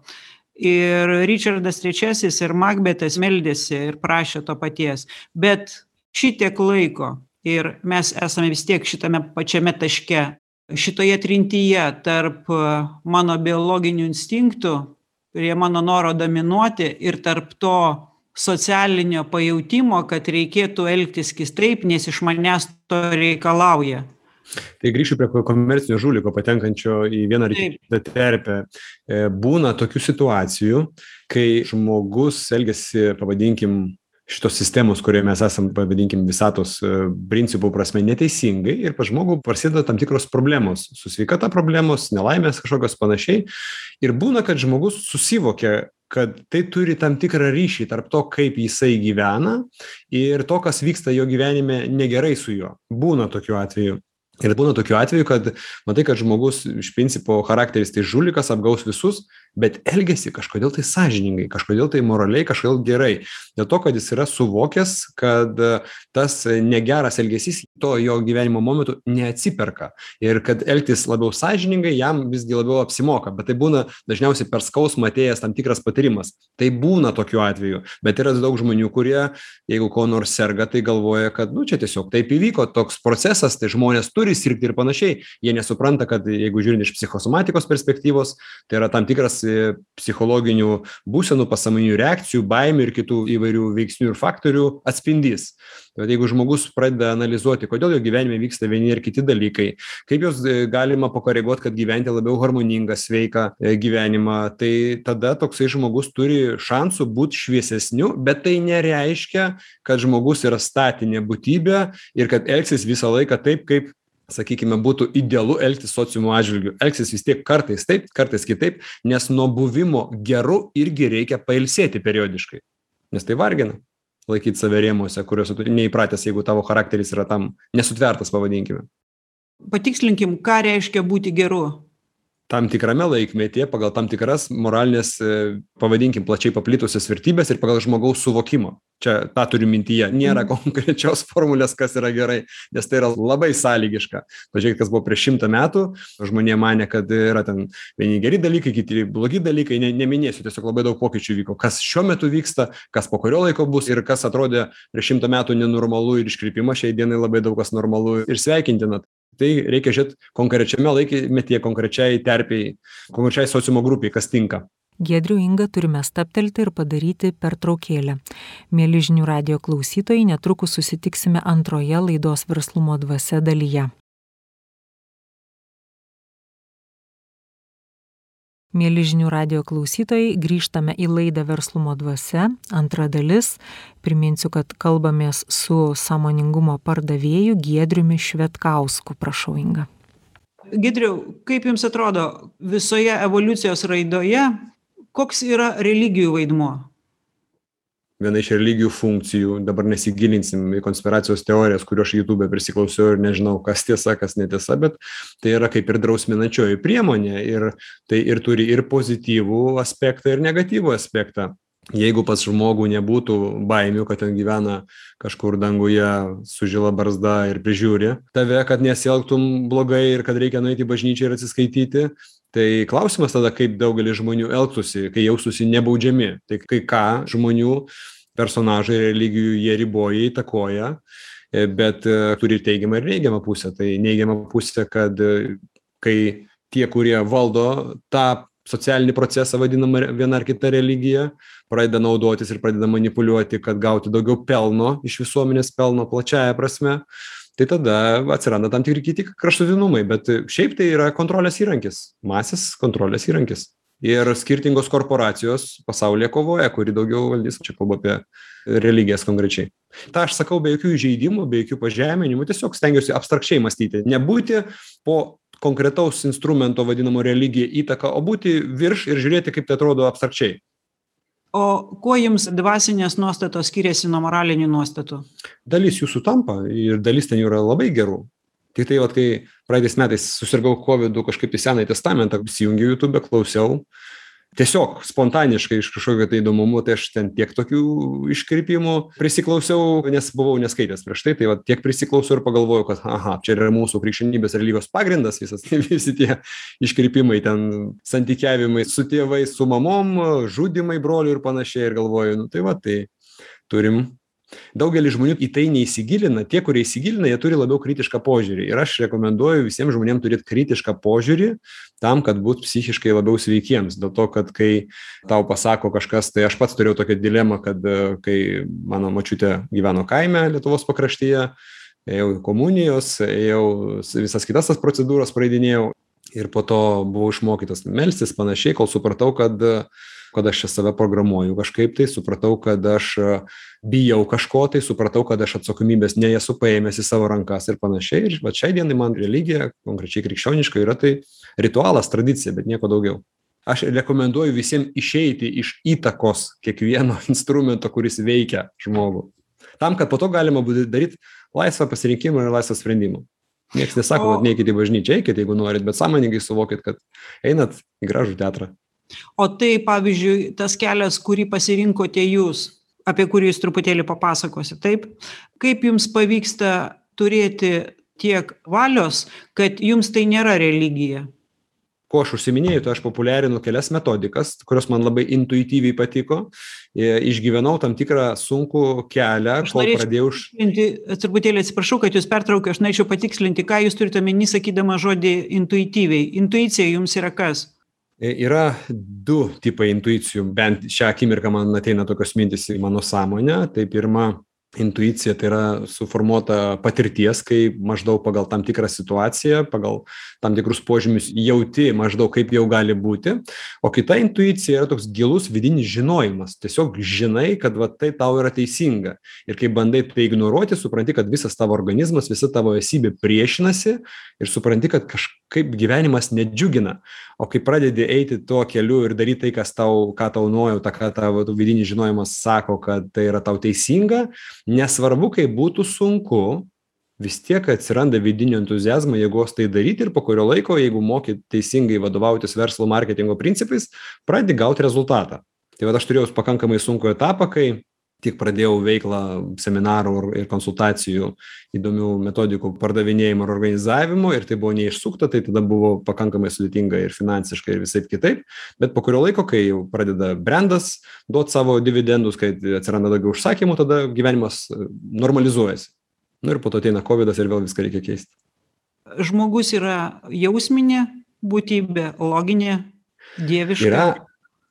ir ričardas trečiasis ir makbetas meldėsi ir prašė to paties. Bet šitiek laiko ir mes esame vis tiek šitame pačiame taške. Šitoje trintyje tarp mano biologinių instinktų prie mano noro dominuoti ir tarp to socialinio pajautimo kad reikėtų elgtis kitaip nes iš manęs to reikalauja tai grįšiu prie komercinio žuliko patenkančio į vieną ar kitą terpę. E, būna tokių situacijų kai žmogus elgiasi pavadinkim šitos sistemos kurioje mes esam pavadinkim visatos e, principų prasme neteisingai ir pas žmogų prasideda tam tikros problemos su sveikata problemos nelaimės kažkokios panašiai. Ir būna kad žmogus susivokia kad tai turi tam tikrą ryšį tarp to kaip jisai gyvena ir to kas vyksta jo gyvenime negerai su juo. Būna tokių atvejų ir būna tokių atvejų kad matai kad žmogus iš principo charakteris tai žulikas apgaus visus bet elgiasi kažkodėl tai sąžiningai kažkodėl tai moraliai kažkodėl gerai. Dėl to kad jis yra suvokęs kad tas negeras elgesys to jo gyvenimo momentu neatsiperka. Ir kad elgtis labiau sąžiningai jam visgi labiau apsimoka. Bet tai būna dažniausiai per skausmą atėjęs tam tikras patyrimas. Tai būna tokių atvejų. Bet yra daug žmonių kurie jeigu kuo nors serga tai galvoja kad nu čia tiesiog taip įvyko toks procesas tai žmonės turi sirgti ir panašiai. Jie nesupranta kad jeigu žiūrint iš psichosomatikos perspektyvos tai yra tam tikras e, psichologinių būsenų pasąmoninių reakcijų baimių ir kitų įvairių veiksnių ir faktorių atspindys. Tai vat jeigu žmogus pradeda analizuoti kodėl jo gyvenime vyksta vieni ar kiti dalykai kaip juos e, galima pakoreguot kad gyventi labiau harmoningą sveiką e, gyvenimą tai tada toksai žmogus turi šansų būt šviesesniu bet tai nereiškia kad žmogus yra statinė būtybė ir kad elgsis visą laiką taip kaip sakykime būtų idealu elgtis sociumo atžvilgiu. Elgsis vis tiek kartais taip kartais kitaip nes nuo buvimo geru irgi reikia pailsėti periodiškai. Nes tai vargina laikyt save rėmuose kuriuose tu neįpratęs jeigu tavo charakteris yra tam nesutvertas pavadinkime. Patikslinkim ką reiškia būti geru tam tikrame laikmetyje pagal tam tikras moralines e, pavadinkim plačiai paplitusias vertybes ir pagal žmogaus suvokimą. Čia tą turiu mintyje. Nėra Mhm. konkrečios formulės kas yra gerai nes tai yra labai sąlygiška. Pažiūrėkit kas buvo prieš šimtą metų. Žmonija manė kad yra ten vieni geri dalykai kiti blogi dalykai. Ne neminėsiu tiesiog labai daug pokyčių vyko. Kas šiuo metu vyksta kas po kurio laiko bus ir kas atrodė prieš šimtą metų nenormalu ir iškrypimas šiai dienai labai daug kas normalu ir sveikintina tai reikia žiūrėt konkrečiame laikmetyje konkrečiai terpei konkrečiai sociumo grupei kas tinka Giedriu Inga turime staptelti ir padaryti pertraukėlę. Mėly žinių radio klausytojai, netrukus susitiksime antroje laidos verslumo dvasia dalyje. Mėly žinių radio klausytojai, grįžtame į laidą Verslumo dvasia, antra dalis. Priminsiu, kad kalbamės su samoningumo pardavėju Giedriumi Švetkausku. Prašau, Inga. Gidriau, kaip Jums atrodo, visoje evoliucijos raidoje, koks yra religijų vaidmuo? Viena iš religijų funkcijų. Dabar nesigilinsim į konspiracijos teorijas kurių aš jutube prisiklausiau ir nežinau kas tiesa kas netiesa bet tai yra kaip ir drausminančioji priemonė ir tai ir turi ir pozityvų aspektą ir negatyvų aspektą. Jeigu pas žmogų nebūtų baimių kad ten gyvena kažkur danguje su žila barzda ir prižiūri tave kad nesielgtum blogai ir kad reikia nueit į bažnyčią ir atsiskaityti tai klausimas tada kaip daugelis žmonių elgtųsi kai jaustųsi nebaudžiami. Tai kai ką žmonių personažai religijų jie riboja įtakoja e, bet e, turi ir teigiamą ir neigiamą pusę. Tai neigiama pusė kad e, kai tie kurie valdo tą socialinį procesą vadinamą viena ar kita religija pradeda naudotis ir pradeda manipuliuoti kad gauti daugiau pelno iš visuomenės pelno plačiąja prasme tai tada atsiranda tam tikri kiti kraštutinumai bet šiaip tai yra kontrolės įrankis masės kontrolės įrankis. Ir skirtingos korporacijos pasaulyje kovoja kuri daugiau valdys čia kalbu apie religijas konkrečiai. Tą aš sakau be jokių įžeidimų be jokių pažeminimų tiesiog stengiuosi abstrakčiai mąstyti nebūti po konkretaus instrumento vadinamo religija įtaka o būti virš ir žiūrėti kaip tai atrodo abstrakčiai O kuo Jums dvasinės nuostatos skiriasi nuo moralinių nuostatų? dalis jų sutampa ir dalis ten jų yra labai gerų tiktai vat kai praeitais metais susirgau kovidu kažkaip į senąjį testamentą įsijungiau jutube klausiau tiesiog spontaniškai iš kažkokio tai įdomumo tai aš ten tiek tokių iškrypimų prisiklausiau nes buvau neskaitęs prieš tai tai vat tiek prisiklausiau ir pagalvojau kad aha čia yra mūsų krikščionybės religijos pagrindas visas visi tie iškrypimai ten santykiavimai su tėvais su mamom žudymai brolių ir panašiai ir galvoju nu tai va tai turim daugelis žmonių į tai neįsigilina. Tie kurie įsigilina jie turi labiau kritišką požiūrį. Ir aš rekomenduoju visiem žmonėm turėt kritišką požiūrį tam kad būt psichiškai labiau sveikiems. Dėl to kad kai tau pasako kažkas tai aš pats turėjau tokią dilemą kad kai mano močiutė gyveno kaime lietuvos pakraštyje ėjau komunijos ėjau visas kitas tas procedūras praeidinėjau ir po to buvau išmokytas melstis panašiai kol supratau kad kad aš čia save programuoju kažkaip tai supratau kad aš bijau kažko tai supratau kad aš atsakomybės neesu paėmęs į savo rankas ir panašiai. Ir vat šiai dienai man religija konkrečiai krikščioniška yra tai ritualas tradicija bet nieko daugiau. Aš rekomenduoju visiem išeiti iš įtakos kiekvieno instrumento kuris veikia žmogų. Tam kad po to galima būtų daryt laisvą pasirinkimą ir laisvą sprendimą. Nieks nesako O- vat neikit į bažnyčią eikit jeigu norit bet sąmoningai suvokit kad einat į gražų teatrą o tai pavyzdžiui tas kelias kurį pasirinkote jūs apie kurį jūs truputėlį papasakosit taip? Kaip jums pavyksta turėti tiek valios kad jums tai nėra religija? Kuo aš užsiiminėju tai aš populiarinu kelias metodikas kurios man labai intuityviai patiko. E, išgyvenau tam tikrą sunkų kelią Aš kol pradėjau už truputėlį atsiprašau kad jūs pertraukiau aš norėčiau patikslinti ką jūs turite omeny sakydama žodį intuityviai. Intuicija jums yra kas Yra du tipai intuicijų, bent šią akimirką man ateina tokios mintis į mano sąmonę. Tai pirma, intuicija tai yra suformuota patirties, kai maždaug pagal tam tikrą situaciją, pagal tam tikrus požymius jauti maždaug kaip jau gali būti. O kita intuicija yra toks gilus vidinis žinojimas. Tiesiog žinai, kad va, tai tau yra teisinga. Ir kai bandai tai ignoruoti, supranti, kad visas tavo organizmas, visa tavo esybė priešinasi ir supranti, kad kažkaip gyvenimas nedžiugina. O kai pradedi eiti tuo keliu ir daryti tai, kas tau, ką tau nuojauta, ką tavo vidinis žinojimas sako, kad tai yra tau teisinga, nesvarbu, kaip būtų sunku, vis tiek atsiranda vidinio entuzijazmo jėgos tai daryti ir po kurio laiko, jeigu moki teisingai vadovautis verslo marketingo principais, pradedi gauti rezultatą. Tai va aš turėjau pakankamai sunku etapą, kai tik pradėjau veiklą seminarų ir konsultacijų įdomių metodikų pardavinėjimo ir organizavimo ir tai buvo neišsukta, tai tada buvo pakankamai sudėtinga ir finansiškai ir visai kitaip. Bet po kurio laiko, kai jau pradeda brandas duoti savo dividendus, kai atsiranda daugiau užsakymų, tada gyvenimas e, normalizuojasi. Nu, ir po to ateina COVID ir vėl viską reikia keisti. žmogus yra jausminė būtybė loginė dieviška Yra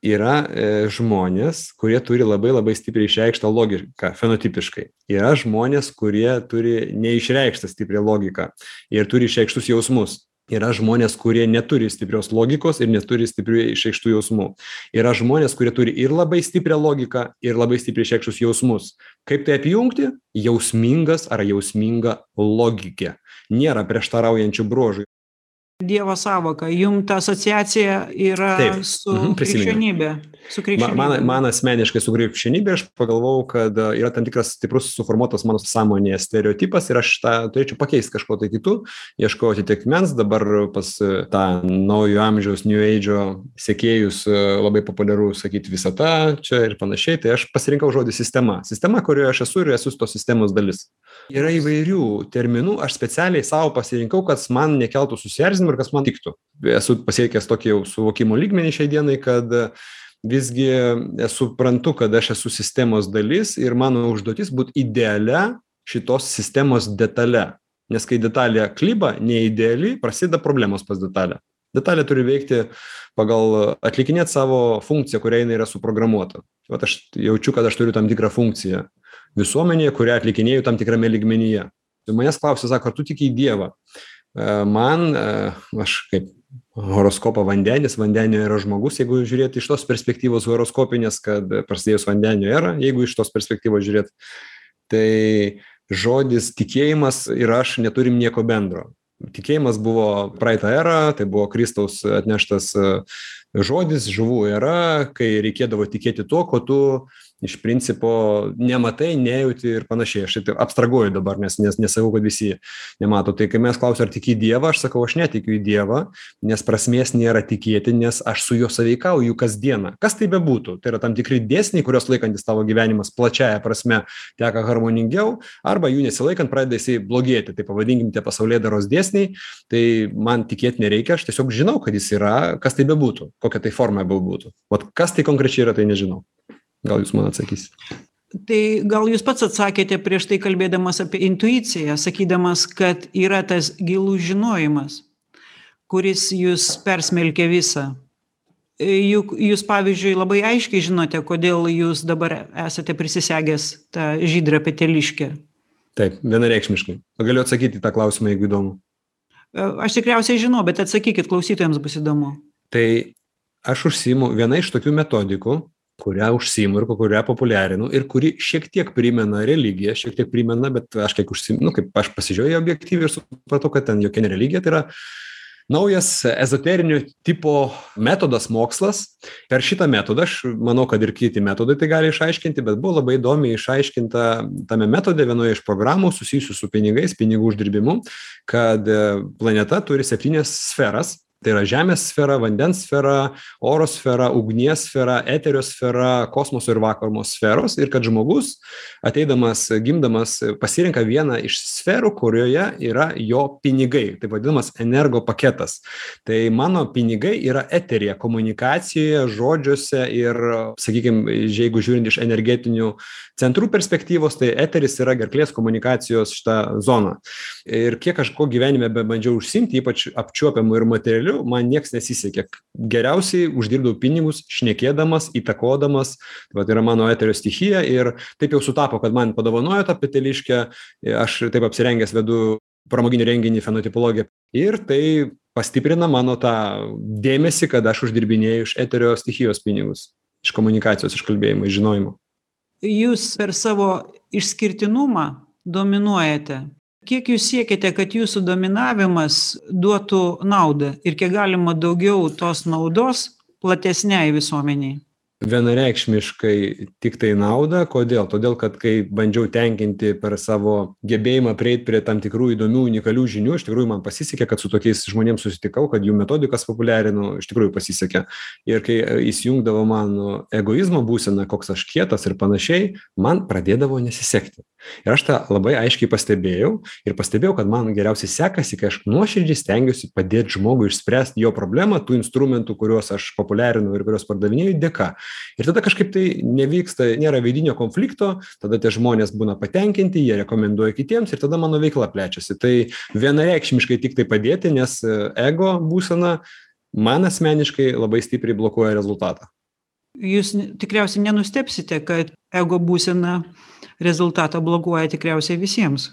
yra e, žmonės, kurie turi labai labai stipriai išreikštą logiką, fenotipiškai. Yra žmonės, kurie turi neišreikštą stiprią logiką ir turi išreikštus jausmus. Yra žmonės, kurie neturi stiprios logikos ir neturi stiprių išreikštų jausmų. Yra žmonės, kurie turi ir labai stiprią logiką, ir labai stipriai išreikštus jausmus. Kaip tai apjungti? Jausmingas ar jausminga logikė. Nėra prieštaraujančių bruožų. Dievo savoka, jum ta asociacija yra su Mhm, krikščionybė. Su krikščionybė. Man, man asmeniškai su krikščionybė aš pagalvojau, kad e, yra tam tikras stiprus suformuotas mano sąmonėje stereotipas ir aš tą turėčiau pakeisti kažko tai kitų, ieškoti tiekmens, dabar pas e, tą naujo amžiaus New Age sekėjus e, labai populiaru sakyti visata čia ir panašiai, tai aš pasirinkau žodį sistema. Sistema, kurioje aš esu ir esu tos sistemos dalis. Yra įvairių terminų, aš specialiai savo pasirinkau, kas man nekeltų susierzinimų ir kas man tiktų. Esu pasiekęs tokį jau suvokimo lygmenį šiai dienai, kad visgi suprantu, kad aš esu sistemos dalis ir mano užduotis būti idealia šitos sistemos detale. Nes kai detalė klyba, neideali, prasideda problemos pas detalę. Detalė turi veikti pagal atlikinėti savo funkciją, kuria jinai yra suprogramuota. Vat aš jaučiu, kad aš turiu tam tikrą funkciją visuomenėje, kurią atlikinėjau tam tikrame ligmenyje. Tai manęs klausia, sako, ar tu tik į Dievą? E, Man, e, aš kaip horoskopą vandenis, vandenio yra žmogus, jeigu žiūrėti iš tos perspektyvos horoskopinės, kad prasidėjus vandenio era, jeigu iš tos perspektyvos žiūrėti, tai žodis tikėjimas ir aš neturim nieko bendro. Tikėjimas buvo praeitą erą, tai buvo Kristaus atneštas e, žodis, žuvų era, kai reikėdavo tikėti tuo, ko tu iš principo nematai, nejauti ir panašiai. Aš tai abstraguoju dabar, nes, nes nesakau, kad visi nemato. Tai kai mes klausim, ar tiki į Dievą, aš sakau, aš netikiu į Dievą, nes prasmės nėra tikėti, nes aš su juo saveikauju kasdieną. Kas tai bebūtų? Tai yra tam tikri dėsniai, kurios laikantis tavo gyvenimas plačiaja prasme teka harmoningiau, arba jų nesilaikant pradeda jisai blogėti. Tai pavadinkim tie pasaulyje daros dėsniai, tai man tikėti nereikia, aš tiesiog žinau, kad jis yra, kas tai bebūtų, kokia tai forma bebūtų. O kas tai konkrečiai yra, tai nežinau. Gal jūs man atsakysite? Tai gal jūs pats atsakėte prieš tai kalbėdamas apie intuiciją, sakydamas, kad yra tas gilų žinojimas, kuris jūs persmelkia visą. Juk jūs, pavyzdžiui, labai aiškiai žinote, kodėl jūs dabar esate prisisegęs tą žydrą peteliškę. Taip, vienareikšmiškai. Galiu atsakyti į tą klausimą, jeigu įdomu. Aš tikriausiai žinau, bet atsakykit, klausytojams bus įdomu. Tai aš užsimu viena iš tokių metodikų, kurią užsiimu ir kurią populiarinu ir kuri šiek tiek primena religiją, šiek tiek primena, bet aš kiek užsiimu, nu, kaip aš pasižiūrėjau objektyviai ir supratau, kad ten jokia ne religija, tai yra naujas ezoterinio tipo metodas mokslas. Per šitą metodą, aš manau, kad ir kiti metodai tai gali išaiškinti, bet buvo labai įdomiai išaiškinta tame metode vienoje iš programų susijusių su pinigais, pinigų uždirbimu, kad planeta turi septynias sferas tai yra žemės sfera vandens sfera oro sfera ugnies sfera eterio sfera kosmoso ir vakuumo sferos. Ir kad žmogus ateidamas gimdamas pasirenka vieną iš sferų kurioje yra jo pinigai. Taip vadinamas energo paketas. Tai mano pinigai yra eteryje komunikacijoje žodžiuose ir sakykim jeigu žiūrint iš energetinių centrų perspektyvos tai eteris yra gerklės komunikacijos šita zona. Ir kiek aš ko gyvenime bebandžiau užsiimti ypač apčiuopiamu ir materialiu keliu man nieks nesisekė. Geriausiai uždirbdavau pinigus šnekėdamas įtakodamas vat yra mano eterio stichija ir taip jau sutapo kad man padovanojo tą peteliškę aš taip apsirengęs vedu pramoginį renginį fenotipologija ir tai pastiprina mano tą dėmesį kad aš uždirbinėju iš eterio stichijos pinigus iš komunikacijos iš kalbėjimo iš žinojimo. Jūs per savo išskirtinumą dominuojate kiek jūs siekiate kad jūsų dominavimas duotų naudą ir kiek galima daugiau tos naudos platesnei visuomenei vienareikšmiškai tiktai naudą. Kodėl? Todėl kad kai bandžiau tenkinti per savo gebėjimą prieit prie tam tikrų įdomių unikalių žinių iš tikrųjų man pasisekė kad su tokiais žmonėm susitikau kad jų metodikas populiarinu iš tikrųjų pasisekė. Ir kai įsijungdavo mano egoizmo būsena koks aš kietas ir panašiai man pradėdavo nesisekti. Ir aš tą labai aiškiai pastebėjau ir pastebėjau kad man geriausiai sekasi kai aš nuoširdžiai stengiuosi padėt žmogui išspręst jo problemą tų instrumentų kuriuos aš populiarinu ir kuriuos pardavinėju dėka ir tada kažkaip tai nevyksta nėra vidinio konflikto tada tie žmonės būna patenkinti jie rekomenduoja kitiems ir tada mano veikla plečiasi. Tai vienareikšmiškai tiktai padėti nes ego būsena man asmeniškai labai stipriai blokuoja rezultatą. Jūs tikriausiai nenustebsite kad ego būsena rezultatą blokuoja tikriausiai visiems.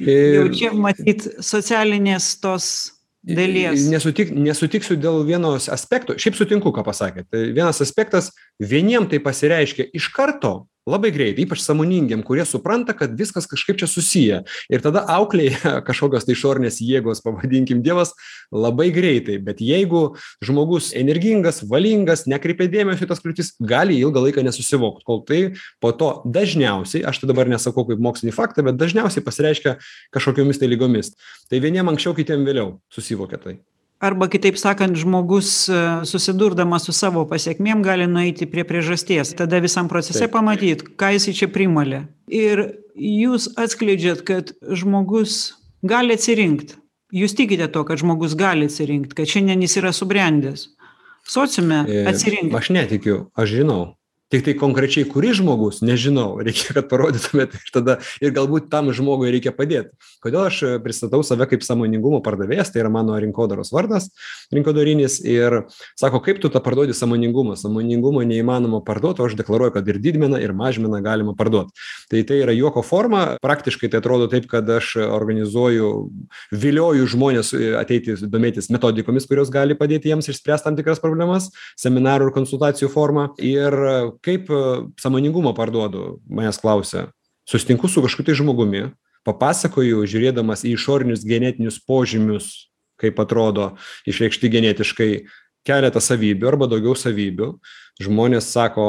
Jau čia matyt socialinės tos dalies. nesutik nesutiksiu dėl vieno aspekto. Šiaip sutinku ką pasakėt. Tai vienas aspektas vieniem tai pasireiškia iš karto labai greitai ypač sąmoningiem kurie supranta kad viskas kažkaip čia susiję. Ir tada auklėja kažkokios tai išorinės jėgos pavadinkim dievas labai greitai. Bet jeigu žmogus energingas valingas nekreipia dėmesio į tas kliūtis gali ilgą laiką nesusivokt. Kol tai po to dažniausiai aš tai dabar nesakau kaip mokslinį faktą bet dažniausiai pasireiškia kažkokiomis tai ligomis tai vieniem anksčiau kitiem vėliau susivokia tai arba kitaip sakant žmogus susidurdamas su savo pasekmėm gali nueiti prie priežasties. Tada visam procese pamatyt ką jisai čia primalė. Ir jūs atskleidžiat kad žmogus gali atsirinkt. Jūs tikite tuo kad žmogus gali atsirinkt kad šiandien jis yra subrendęs. Sociume atsirinkt. aš netikiu aš žinau tiktai konkrečiai kuris žmogus nežinau reikia kad parodytumėt. Ir tada ir galbūt tam žmogui reikia padėt kodėl aš pristatau save kaip sąmoningumo pardavėjas? Tai yra mano rinkodaros vardas rinkodarinis. Ir sako kaip tu tą parduodi sąmoningumą? Sąmoningumo neįmanoma parduot o aš deklaruoju kad ir didmeną ir mažmeną galima parduot. Tai tai yra juoko forma. Praktiškai tai atrodo taip kad aš organizuoju vilioju žmones ateiti domėtis metodikomis kurios gali padėti jiems išspręst tam tikras problemas. Seminarų ir konsultacijų forma. Ir kaip sąmoningumą parduodu manęs klausia. Susitinku su kažkokiu tai žmogumi papasakoju žiūrėdamas į išorinius genetinius požymius kaip atrodo išreikšti genetiškai keletą savybių arba daugiau savybių žmonės sako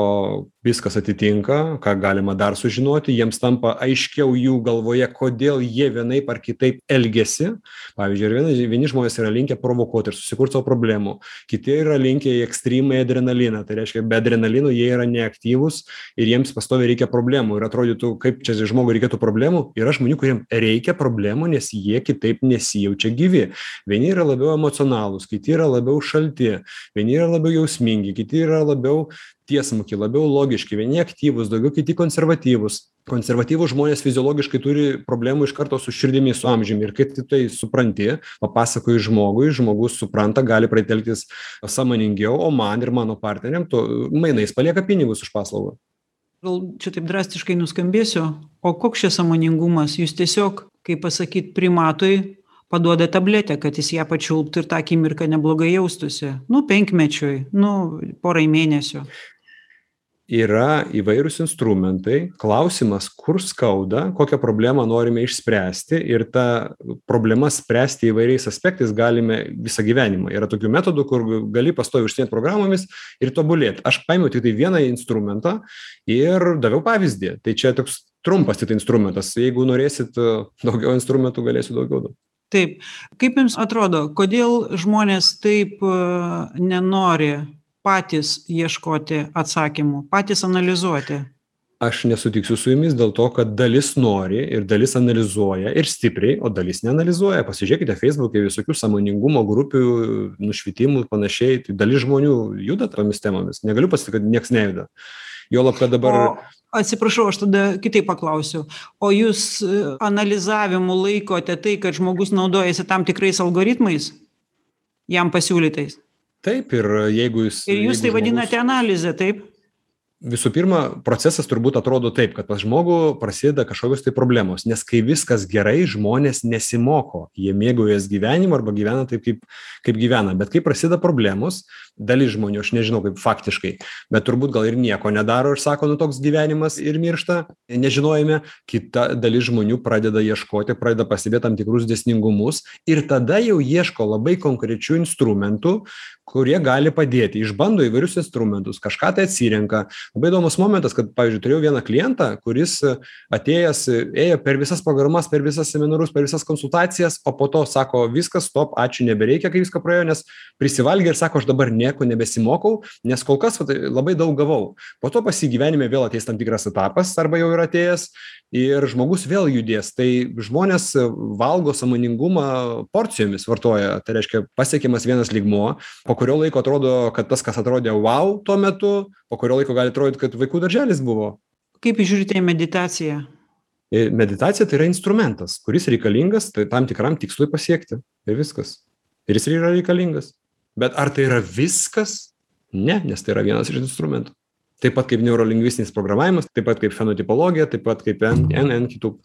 viskas atitinka ką galima dar sužinoti jiems tampa aiškiau jų galvoje kodėl jie vienaip ar kitaip elgiasi. Pavyzdžiui yra viena vieni žmonės yra linkę provokuot ir susikurt sau problemų kiti yra linkę į ekstrymų į adrenaliną. Tai reiškia be adrenalino jie yra neaktyvūs ir jiems pastoviai reikia problemų. Ir atrodytų kaip čia žmogui reikėtų problemų yra žmonių kuriem reikia problemų nes jie kitaip nesijaučia gyvi. Vieni yra labiau emocionalūs kiti yra labiau šalti vieni yra labiau jausmingi kiti yra labiau labiau tiesmuki labiau logiški vieni aktyvūs daugiau kiti konservatyvūs. Konservatyvūs žmonės fiziologiškai turi problemų iš karto su širdimi su amžiumi. Ir kai tu tai supranti papasakoji žmogui žmogus supranta gali pradėt elgtis sąmoningiau o man ir mano partneriam tu mainais palieka pinigus už paslaugą. Gal čia taip drastiškai nuskambėsiu o koks čia sąmoningumas? Jūs tiesiog kaip pasakyt primatui paduoda tabletę kad jis ją pačiulptų ir tą akimirką neblogai jaustųsi nu penkmečiui nu porai mėnesių. Yra įvairūs instrumentai. Klausimas kur skauda kokią problemą norime išspręsti ir tą problemas spręsti įvairiais aspektais galime visą gyvenimą. Yra tokių metodų kur gali pastoviai užsiiminėt programomis ir tobulėt aš paėmiau tiktai vieną instrumentą ir daviau pavyzdį. Tai čia toks trumpas tiktai instrumentas. Jeigu norėsit daugiau instrumentų galėsiu daugiau duot taip. Kaip jums atrodo kodėl žmonės taip nenori patys ieškoti atsakymų patys analizuoti? Aš nesutiksiu su jumis dėl to kad dalis nori ir dalis analizuoja ir stipriai o dalis neanalizuoja. Pasižiūrėkite feisbuke visokių sąmoningumo grupių nušvitimų panašiai. Tai dalis žmonių juda tomis temomis. Negaliu pasakyt kad nieks nejuda. Juolab kad dabar o atsiprašau aš tada kitaip paklausiu. O jūs analizavimu laikote tai kad žmogus naudojasi tam tikrais algoritmais? Jam pasiūlytais? Taip ir jeigu jis ir jūs tai vadinate analize taip? Visų pirma procesas turbūt atrodo taip kad pas žmogų prasideda kažkokios tai problemos nes kai viskas gerai žmonės nesimoko. Jie mėgaujas gyvenimu arba gyvena taip kaip kaip gyvena. Bet kai prasideda problemos dalis žmonių aš nežinau kaip faktiškai bet turbūt gal ir nieko nedaro ir sako nu toks gyvenimas ir miršta nežinojime kita dalis žmonių pradeda ieškoti pradeda pastebėt tam tikrus dėsningumus ir tada jau ieško labai konkrečių instrumentų kurie gali padėti. Išbando įvairius instrumentus kažką tai atsirenka. Labai įdomus momentas kad pavyzdžiui turėjau vieną klientą kuris atėjęs ėjo per visas programas per visas seminarus per visas konsultacijas o po to sako viskas stop ačiū nebereikia kai viską praėjo nes prisivalgė ir sako aš dabar nieko nebesimokau nes kol kas vat labai daug gavau. Po to pas jį gyvenime vėl ateis tam tikras etapas arba jau yra atėjęs ir žmogus vėl judės. Tai žmonės valgo sąmoningumą porcijomis vartoja. Tai reiškia pasiekiamas vienas lygmuo. Po kurio laiko atrodo kad tas kas atrodė vau tuo metu po kurio laiko gali atrodyt kad vaikų darželis buvo. Kaip žiūrite į meditaciją? E, meditacija tai yra instrumentas kuris reikalingas tai tam tikram tikslui pasiekti. Ir viskas. Ir jis yra reikalingas bet ar tai yra viskas? Ne nes tai yra vienas iš instrumentų. Taip pat kaip neurolingvistinis programavimas taip pat kaip fenotipologija taip pat kaip n n n kitų.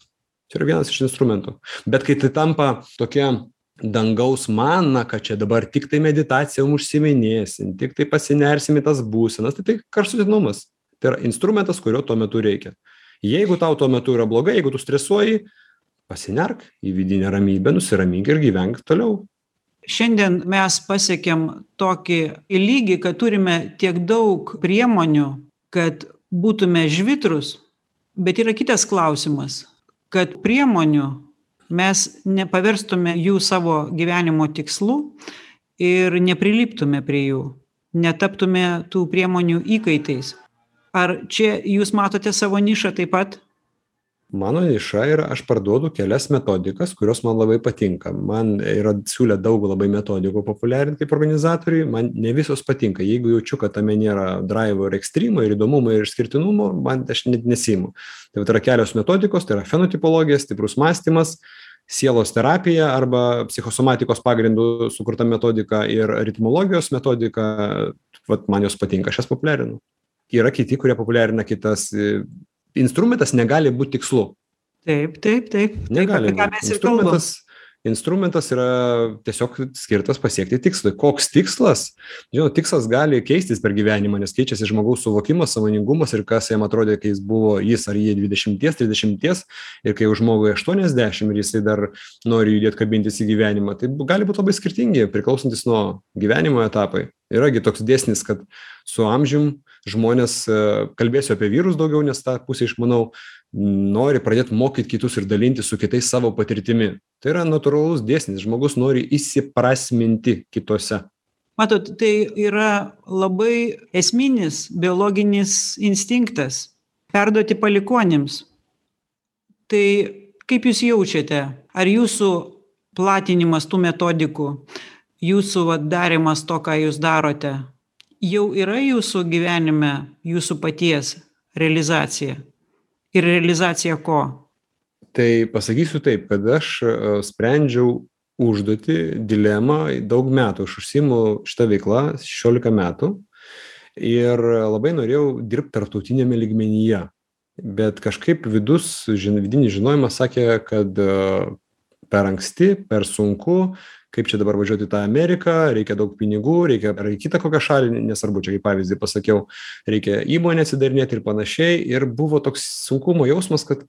Čia yra vienas iš instrumentų. Bet kai tai tampa tokia dangaus mana kad čia dabar tiktai meditacijom užsiiminėsim tiktai pasinersim į tas būsenas tai tai kraštutinumas tai yra instrumentas kurio tuo metu reikia. Jeigu tau tuo metu yra blogai jeigu tu stresuoji pasinerk į vidinę ramybę nusiramink ir gyvenk toliau šiandien mes pasiekėm tokį lygį kad turime tiek daug priemonių kad būtume žvitrūs bet yra kitas klausimas kad priemonių mes nepaverstume jų savo gyvenimo tikslu ir nepriliptume prie jų netaptume tų priemonių įkaitais. Ar čia jūs matote savo nišą taip pat mano niša yra aš parduodu kelias metodikas kurios man labai patinka. Man yra siūlę daug labai metodikų populiarint kaip organizatoriui man ne visos patinka. Jeigu jaučiu kad tame nėra draivo ir ekstrymo ir įdomumo ir išskirtinumo man aš net nesiimu. Tai vat yra kelios metodikos tai yra fenotipologija stiprus mąstymas sielos terapija arba psichosomatikos pagrindu sukurta metodika ir ritmologijos metodika vat man jos patinka aš jas populiarinu. Yra kiti kurie populiarina kitas instrumentas negali būt tikslu. Taip, taip, taip. Negali. Taip, instrumentas, instrumentas yra tiesiog skirtas pasiekti tikslui. Koks tikslas? Žinau, tikslas gali keistis per gyvenimą, nes keičiasi žmogaus suvokimas, samoningumas ir kas jam atrodė, kai jis buvo jis ar jie 20, 30 ir kai jau žmogui 80 ir jisai dar nori judėti kabintis į gyvenimą. Tai gali būti labai skirtingi, priklausantis nuo gyvenimo etapai. Yragi toks dėsnis, kad su amžium žmonės, e, kalbėsiu apie vyrus daugiau, nes tą pusę išmanau, nori pradėti mokyti kitus ir dalinti su kitais savo patirtimi. Tai yra natūralus dėsnis, žmogus nori įsiprasminti kitose. Matot, tai yra labai esminis biologinis instinktas - perduoti palikonims. Tai kaip jūs jaučiate, ar jūsų platinimas tų metodikų, jūsų va, darimas to, ką jūs darote, jau yra jūsų gyvenime jūsų paties realizacija? Ir realizacija ko? Tai pasakysiu taip kad aš e, sprendžiau užduotį dilemą daug metų aš užsiimu šita veikla šešiolika metų ir labai norėjau dirbt tarptautiniame lygmenyje. Bet kažkaip vidus žin vidinis žinojimas sakė kad e, per anksti per sunku kaip čia dabar važiuot į tą ameriką reikia daug pinigų reikia ar į kitą kokią šalį nesvarbu čia kaip pavyzdį pasakiau reikia įmonę atsidarinėt ir panašiai. Ir buvo toks sunkumo jausmas kad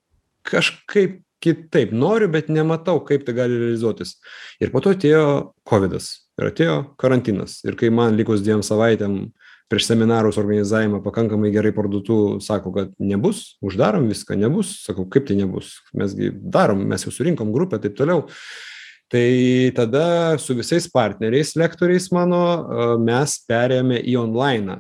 kažkaip kitaip noriu bet nematau kaip tai gali realizuotis. Ir po to atėjo kovidas ir atėjo karantinas. Ir kai man likus dviem savaitėm prieš seminarus organizavimą pakankamai gerai parduotų sako kad nebus uždarom viską nebus. Sakau kaip tai nebus? Mes gi darom mes jau surinkom grupę taip toliau tai tada su visais partneriais lektoriais mano mes perėjome į onlainą.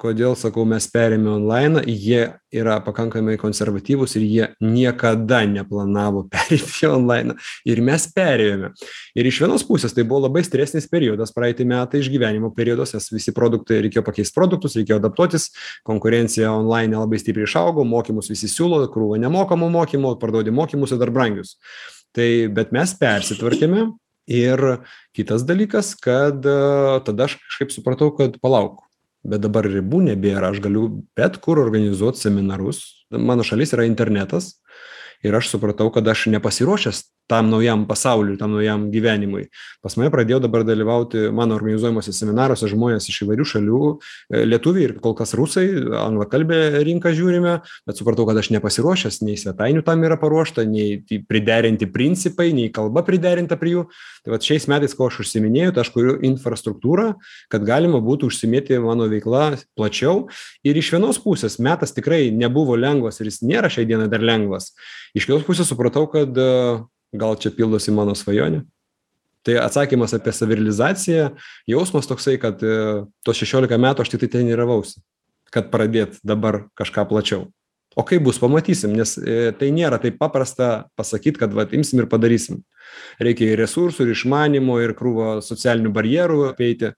Kodėl sakau mes perėmė onlainą? Jie yra pakankamai konservatyvūs ir jie niekada neplanavo pereiti į onlainą. Ir mes perėjome. Ir iš vienos pusės tai buvo labai stresinis periodas. Praeiti metai išgyvenimo periodas nes visi produktai reikėjo pakeist produktus reikėjo adaptuotis. Konkurencija onlaine labai stipriai išaugo mokymus visi siūlo krūva nemokamų mokymų parduodi mokymus ir dar brangius tai bet mes persitvarkėme ir kitas dalykas kad tada aš kažkaip supratau kad palauk bet dabar ribų nebėra aš galiu bet kur organizuot seminarus. Mano šalis yra internetas ir aš supratau kad aš nepasiruošęs tam naujam pasauliui tam naujam gyvenimui. Pas mane pradėjo dabar dalyvauti mano organizuojamuose seminaruose žmonės iš įvairių šalių e, lietuviai ir kol kas rusai anglakalbę rinką žiūrime bet supratau kad aš nepasiruošęs nei svetainių tam yra paruošta nei priderinti principai nei kalba priderinta prie jų. Tai vat šiais metais kuo aš užsiiminėju tai aš kuriu infrastruktūrą kad galima būtų užsiimėti mano veikla plačiau. Ir iš vienos pusės metas tikrai nebuvo lengvas ir jis nėra šiai dienai dar lengvas. Iš kitos pusės supratau kad gal čia pildosi mano svajonė. Tai atsakymas apie savirealizaciją jausmas toksai kad e, tuos šešiolika metų aš tiktai treniravausi kad pradėt dabar kažką plačiau. O kaip bus pamatysim nes e, tai nėra taip paprasta pasakyt kad vat imsim ir padarysim. Reikia ir resursų ir išmanymo ir krūvą socialinių barjerų apeiti.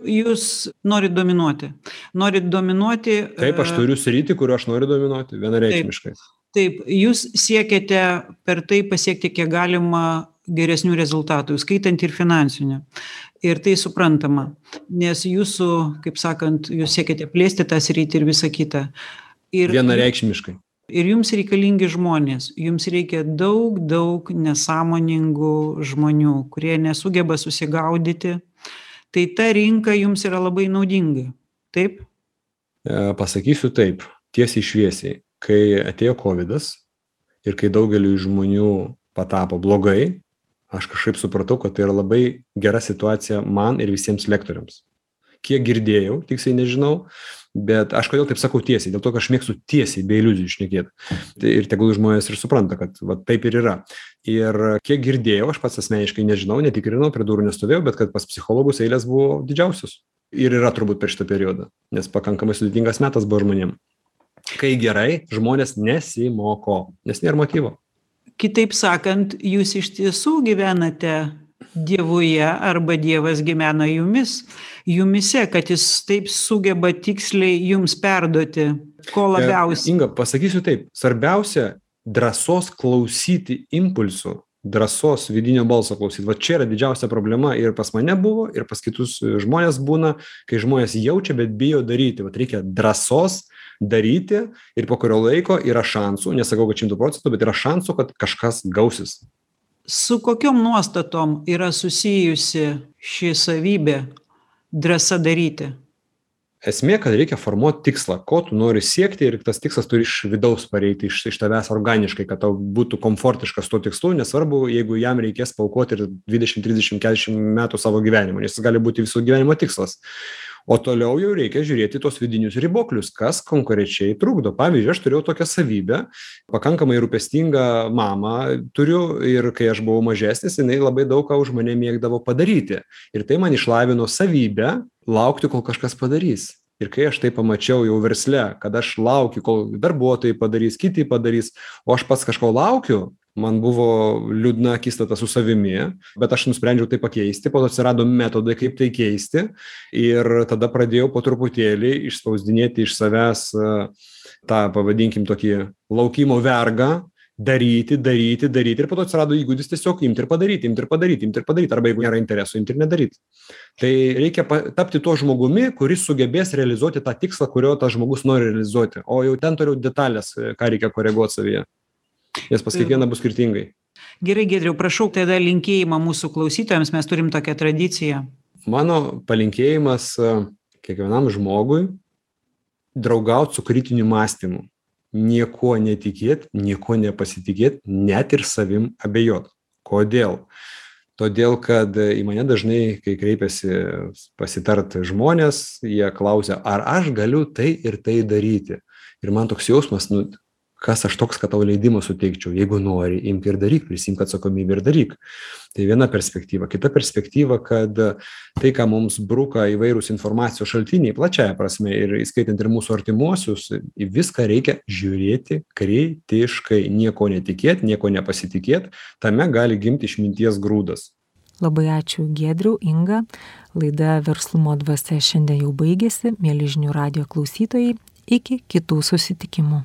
Jūs norit dominuoti. Norit dominuoti taip aš turiu sritį kur aš noriu dominuoti vienareikšmiškai. taip jūs siekiate per tai pasiekti kiek galima geresnių rezultatų įskaitant ir finansinių ir tai suprantama nes jūsų kaip sakant jūs siekiate plėsti tą sritį ir visa kita. Ir vienareikšmiškai. Ir jums reikalingi žmonės. Jums reikia daug daug nesąmoningų žmonių kurie nesugeba susigaudyti. Tai ta rinka jums yra labai naudinga. Taip? E, pasakysiu taip tiesiai šviesiai kai atėjo kovidas ir kai daugeliui žmonių patapo blogai aš kažkaip supratau kad tai yra labai gera situacija man ir visiems lektoriams. Kiek girdėjau tiksliai nežinau bet aš kodėl taip sakau tiesiai? Dėl to kad aš mėgstu tiesiai be iliuzijų šnekėt. Tai ir tegul žmonės ir supranta kad va taip ir yra. Ir kiek girdėjau aš pats asmeniškai nežinau netikrinau prie durų nestovėjau bet kad pas psichologus eilės buvo didžiausios. Ir yra turbūt per šitą periodą nes pakankamai sudėtingas metas buvo žmonėm kai gerai žmonės nesimoko nes nėr motyvo. Kitaip sakant jūs iš tiesų gyvenate dievuje arba dievas gyvena jumis jumyse kad jis taip sugeba tiksliai jums perduoti ko e, labiausiai. Inga pasakysiu taip svarbiausia drąsos klausyti impulsų drąsos vidinio balso klausyt va čia yra didžiausia problema ir pas mane buvo ir pas kitus žmones būna kai žmonės jaučia bet bijo daryti. Vat reikia drąsos daryti ir po kurio laiko yra šansų nesakau kad šimtu procentų bet yra šansų kad kažkas gausis. Su kokiom nuostatom yra susijusi ši savybė drąsa daryti? Esmė kad reikia formuot tikslą ko tu nori siekti ir tas tikslas turi iš vidaus pareiti iš iš tavęs organiškai kad tau būtų komfortiška su tuo tikslu nesvarbu jeigu jam reikės paaukoti ir dvidešim trisdešim kedešim metų savo gyvenimo nes jis gali būti viso gyvenimo tikslas o toliau jau reikia žiūrėti tuos vidinius riboklius kas konkrečiai trukdo. Pavyzdžiui aš turėjau tokią savybę pakankamai rūpestingą mamą turiu ir kai aš buvau mažesnis jinai labai daug ką už mane mėgdavo padaryti. Ir tai man išlavino savybę laukti kol kažkas padarys. Ir kai aš tai pamačiau jau versle kad aš laukiu kol darbuotojai padarys kiti padarys o aš pats kažko laukiu man buvo liūdna akistata su savimi bet aš nusprendžiau tai pakeisti po to atsirado metodai kaip tai keisti. Ir tada pradėjau po truputėlį išspausdinėti iš savęs tą pavadinkim tokį laukimo vergą daryti daryti daryti. Ir po to atsirado įgūdis tiesiog imt ir padaryt imt ir padaryt imt ir padaryt arba jeigu nėra intereso imt ir nedaryt. Tai reikia tapti tuo žmogumi kuris sugebės realizuoti tą tikslą kurio tas žmogus nori realizuoti. O jau ten toliau detalės ką reikia koreguot savyje nes pas kiekvieną bus skirtingai. Gerai, Gedriau, prašau tada linkėjimą mūsų klausytojams, mes turim tokią tradiciją. Mano palinkėjimas e, kiekvienam žmogui draugauti su kritiniu mąstymu. Nieko netikėt, nieko nepasitikėt, net ir savim abejot. Kodėl? Todėl, kad į mane dažnai, kai kreipiasi pasitart žmonės, jie klausia, ar aš galiu tai ir tai daryti. Ir man toks jausmas, nu, kas aš toks kad tau leidimą suteikčiau jeigu nori imk ir daryk prisiimk atsakomybę ir daryk tai viena perspektyva kita perspektyva kad tai ką mums bruka įvairūs informacijos šaltiniai plačiąja prasme ir įskaitant ir mūsų artimuosius į viską reikia žiūrėti kritiškai niekuo netikėt niekuo nepasitikėt tame gali gimti išminties grūdas Labai ačiū Gedriu, Inga. Laida Verslumo dvasia šiandien jau baigėsi. Mėly žinių radio klausytojai, iki kitų susitikimų.